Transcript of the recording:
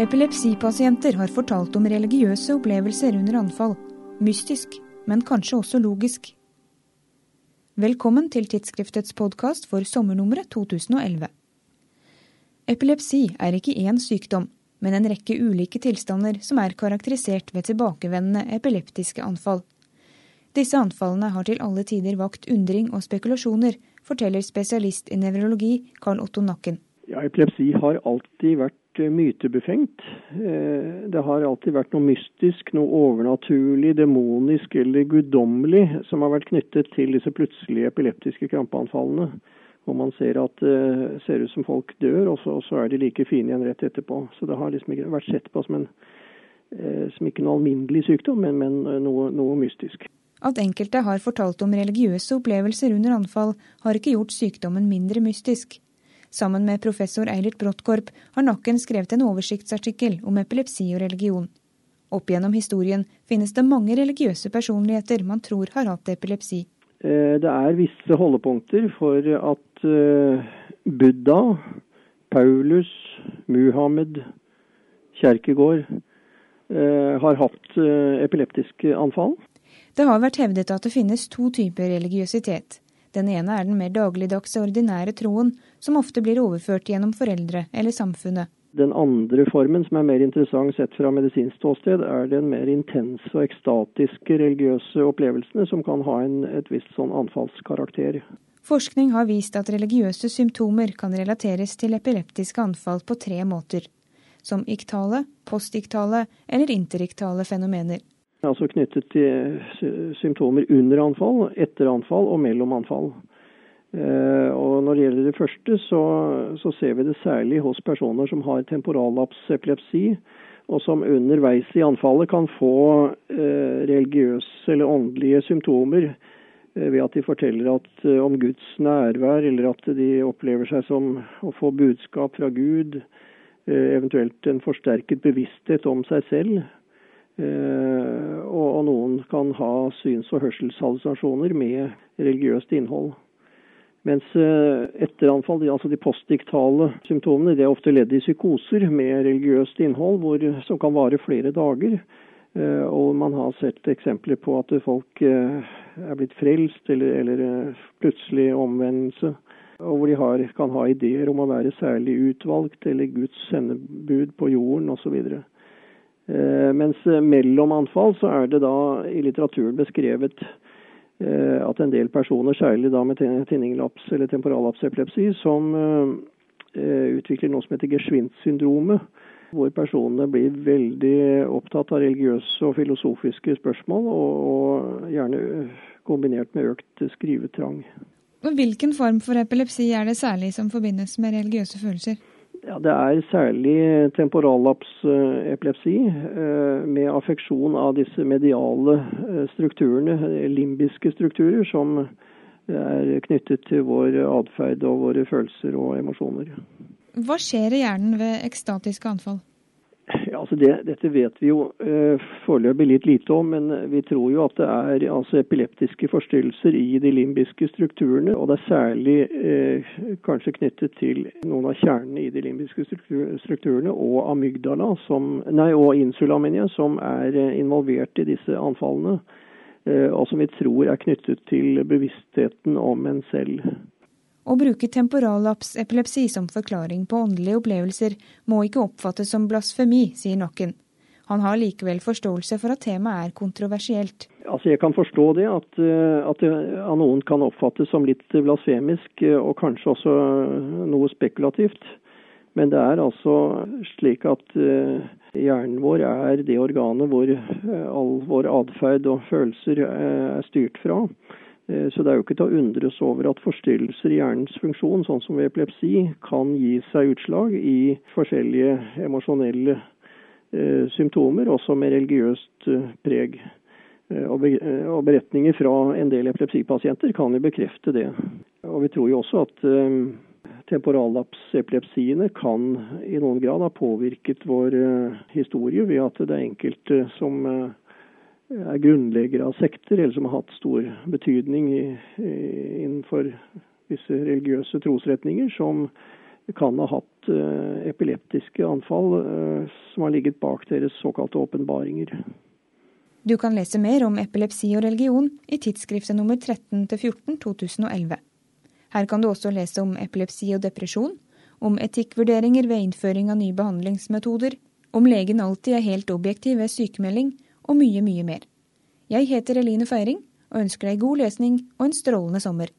Epilepsipasienter har fortalt om religiøse opplevelser under anfall. Mystisk, men kanskje også logisk. Velkommen til tidsskriftets podkast for sommernummeret 2011. Epilepsi er ikke én sykdom, men en rekke ulike tilstander som er karakterisert ved tilbakevendende epileptiske anfall. Disse anfallene har til alle tider vakt undring og spekulasjoner, forteller spesialist i nevrologi Karl Otto Nakken. Ja, Epilepsi har alltid vært mytebefengt. Eh, det har alltid vært noe mystisk, noe overnaturlig, demonisk eller guddommelig som har vært knyttet til disse plutselige epileptiske krampeanfallene. Hvor man ser at det eh, ser ut som folk dør, og så, og så, er de like fine igjen rett etterpå. Så det har liksom ikke vært sett på som, en, eh, som ikke noe alminnelig sykdom, men, men noe, noe mystisk. At enkelte har fortalt om religiøse opplevelser under anfall, har ikke gjort sykdommen mindre mystisk. Sammen med professor Eilert Brottkorp har Nakken skrevet en oversiktsartikkel om epilepsi og religion. Opp gjennom historien finnes det mange religiøse personligheter man tror har hatt epilepsi. Eh, det er visse holdepunkter for at eh, Buddha, Paulus, Muhammed, Kjerkegård eh, har hatt epileptiske anfall. Det har vært hevdet at det finnes to typer religiøsitet. Den ene er den mer dagligdagse, ordinære troen, som ofte blir overført gjennom foreldre eller samfunnet. Den andre formen, som er mer interessant sett fra medisinsk ståsted, er den mer intense og ekstatiske religiøse opplevelsene, som kan ha en, et visst sånn anfallskarakter. Forskning har vist at religiøse symptomer kan relateres til epileptiske anfall på tre måter. Som iktale, postiktale eller interiktale fenomener altså knyttet til symptomer under anfall, etter anfall og mellom anfall. Eh, og Når det gjelder det første, så, så ser vi det særlig hos personer som har temporallapsepilepsi, og som underveis i anfallet kan få eh, religiøse eller åndelige symptomer eh, ved at de forteller at, eh, om Guds nærvær, eller at de opplever seg som å få budskap fra Gud, eh, eventuelt en forsterket bevissthet om seg selv. Eh, og, noen kan ha syns- og hørselshallusinasjoner med religiøst innhold. Mens eh, etteranfall, altså de postdiktale symptomene, det er ofte ledd i psykoser med religiøst innhold hvor, som kan vare flere dager. Eh, og man har sett eksempler på at folk er blitt frelst eller, eller plutselig omvendelse. Og hvor de har, kan ha ideer om å være særlig utvalgt eller Guds sendebud på jorden osv. Eh, mens eh, mellom anfall så er det da i litteraturen beskrevet eh, at en del personer, særlig da med tinninglaps eller temporallapsepilepsi, som utvikler noe som heter Geschwind-syndromet. Hvor personene blir veldig opptatt av religiøse og filosofiske spørsmål, og, gjerne kombinert med økt skrivetrang. Hvilken form for epilepsi er det særlig som forbindes med religiøse følelser? Ja, Det er særlig temporallapsepilepsi eh, med affeksjon av disse mediale eh, strukturene, limbiske strukturer, som er knyttet til vår atferd og våre følelser og emosjoner. Hva skjer i hjernen ved ekstatiske anfall? Altså det, Dette vet vi jo uh, foreløpig litt lite om, men vi tror jo at det er altså, epileptiske forstyrrelser i de limbiske strukturene. Og det er særlig eh, kanskje knyttet til noen av kjernene i de limbiske strukturene og amygdala, som, nei, og insula, som er uh, involvert i disse anfallene. Og som vi tror er knyttet til bevisstheten om en selv. Å bruke temporallapsepilepsi som forklaring på åndelige opplevelser må ikke oppfattes som blasfemi, sier Nokken. Han har likevel forståelse for at temaet er kontroversielt. Altså Jeg kan forstå det, at, eh, at det av noen kan oppfattes som litt blasfemisk eh, og kanskje også noe spekulativt. Men det er altså slik at eh, hjernen vår er det organet hvor all vår atferd og følelser er styrt fra. Eh, så det er jo ikke til å undres over at forstyrrelser i hjernens funksjon, sånn som ved epilepsi, kan gi seg utslag i forskjellige emosjonelle eh, symptomer, også med religiøst eh, preg. Og beretninger fra en del epilepsipasienter kan jo bekrefte det. Og vi tror jo også at temporallapsepilepsiene kan i noen grad ha påvirket vår historie ved at det er enkelte som er grunnleggere av sekter, eller som har hatt stor betydning i, i, innenfor visse religiøse trosretninger, som kan ha hatt epileptiske anfall som har ligget bak deres såkalte åpenbaringer. Du kan lese mer om epilepsi og religion i tidsskriftet nummer 13-14 2011. Her kan du også lese om epilepsi og depresjon, om etikkvurderinger ved innføring av nye behandlingsmetoder, om legen alltid er helt objektiv ved sykemelding, og mye, mye mer. Jeg heter Eline Feiring og ønsker deg god lesning og en strålende sommer.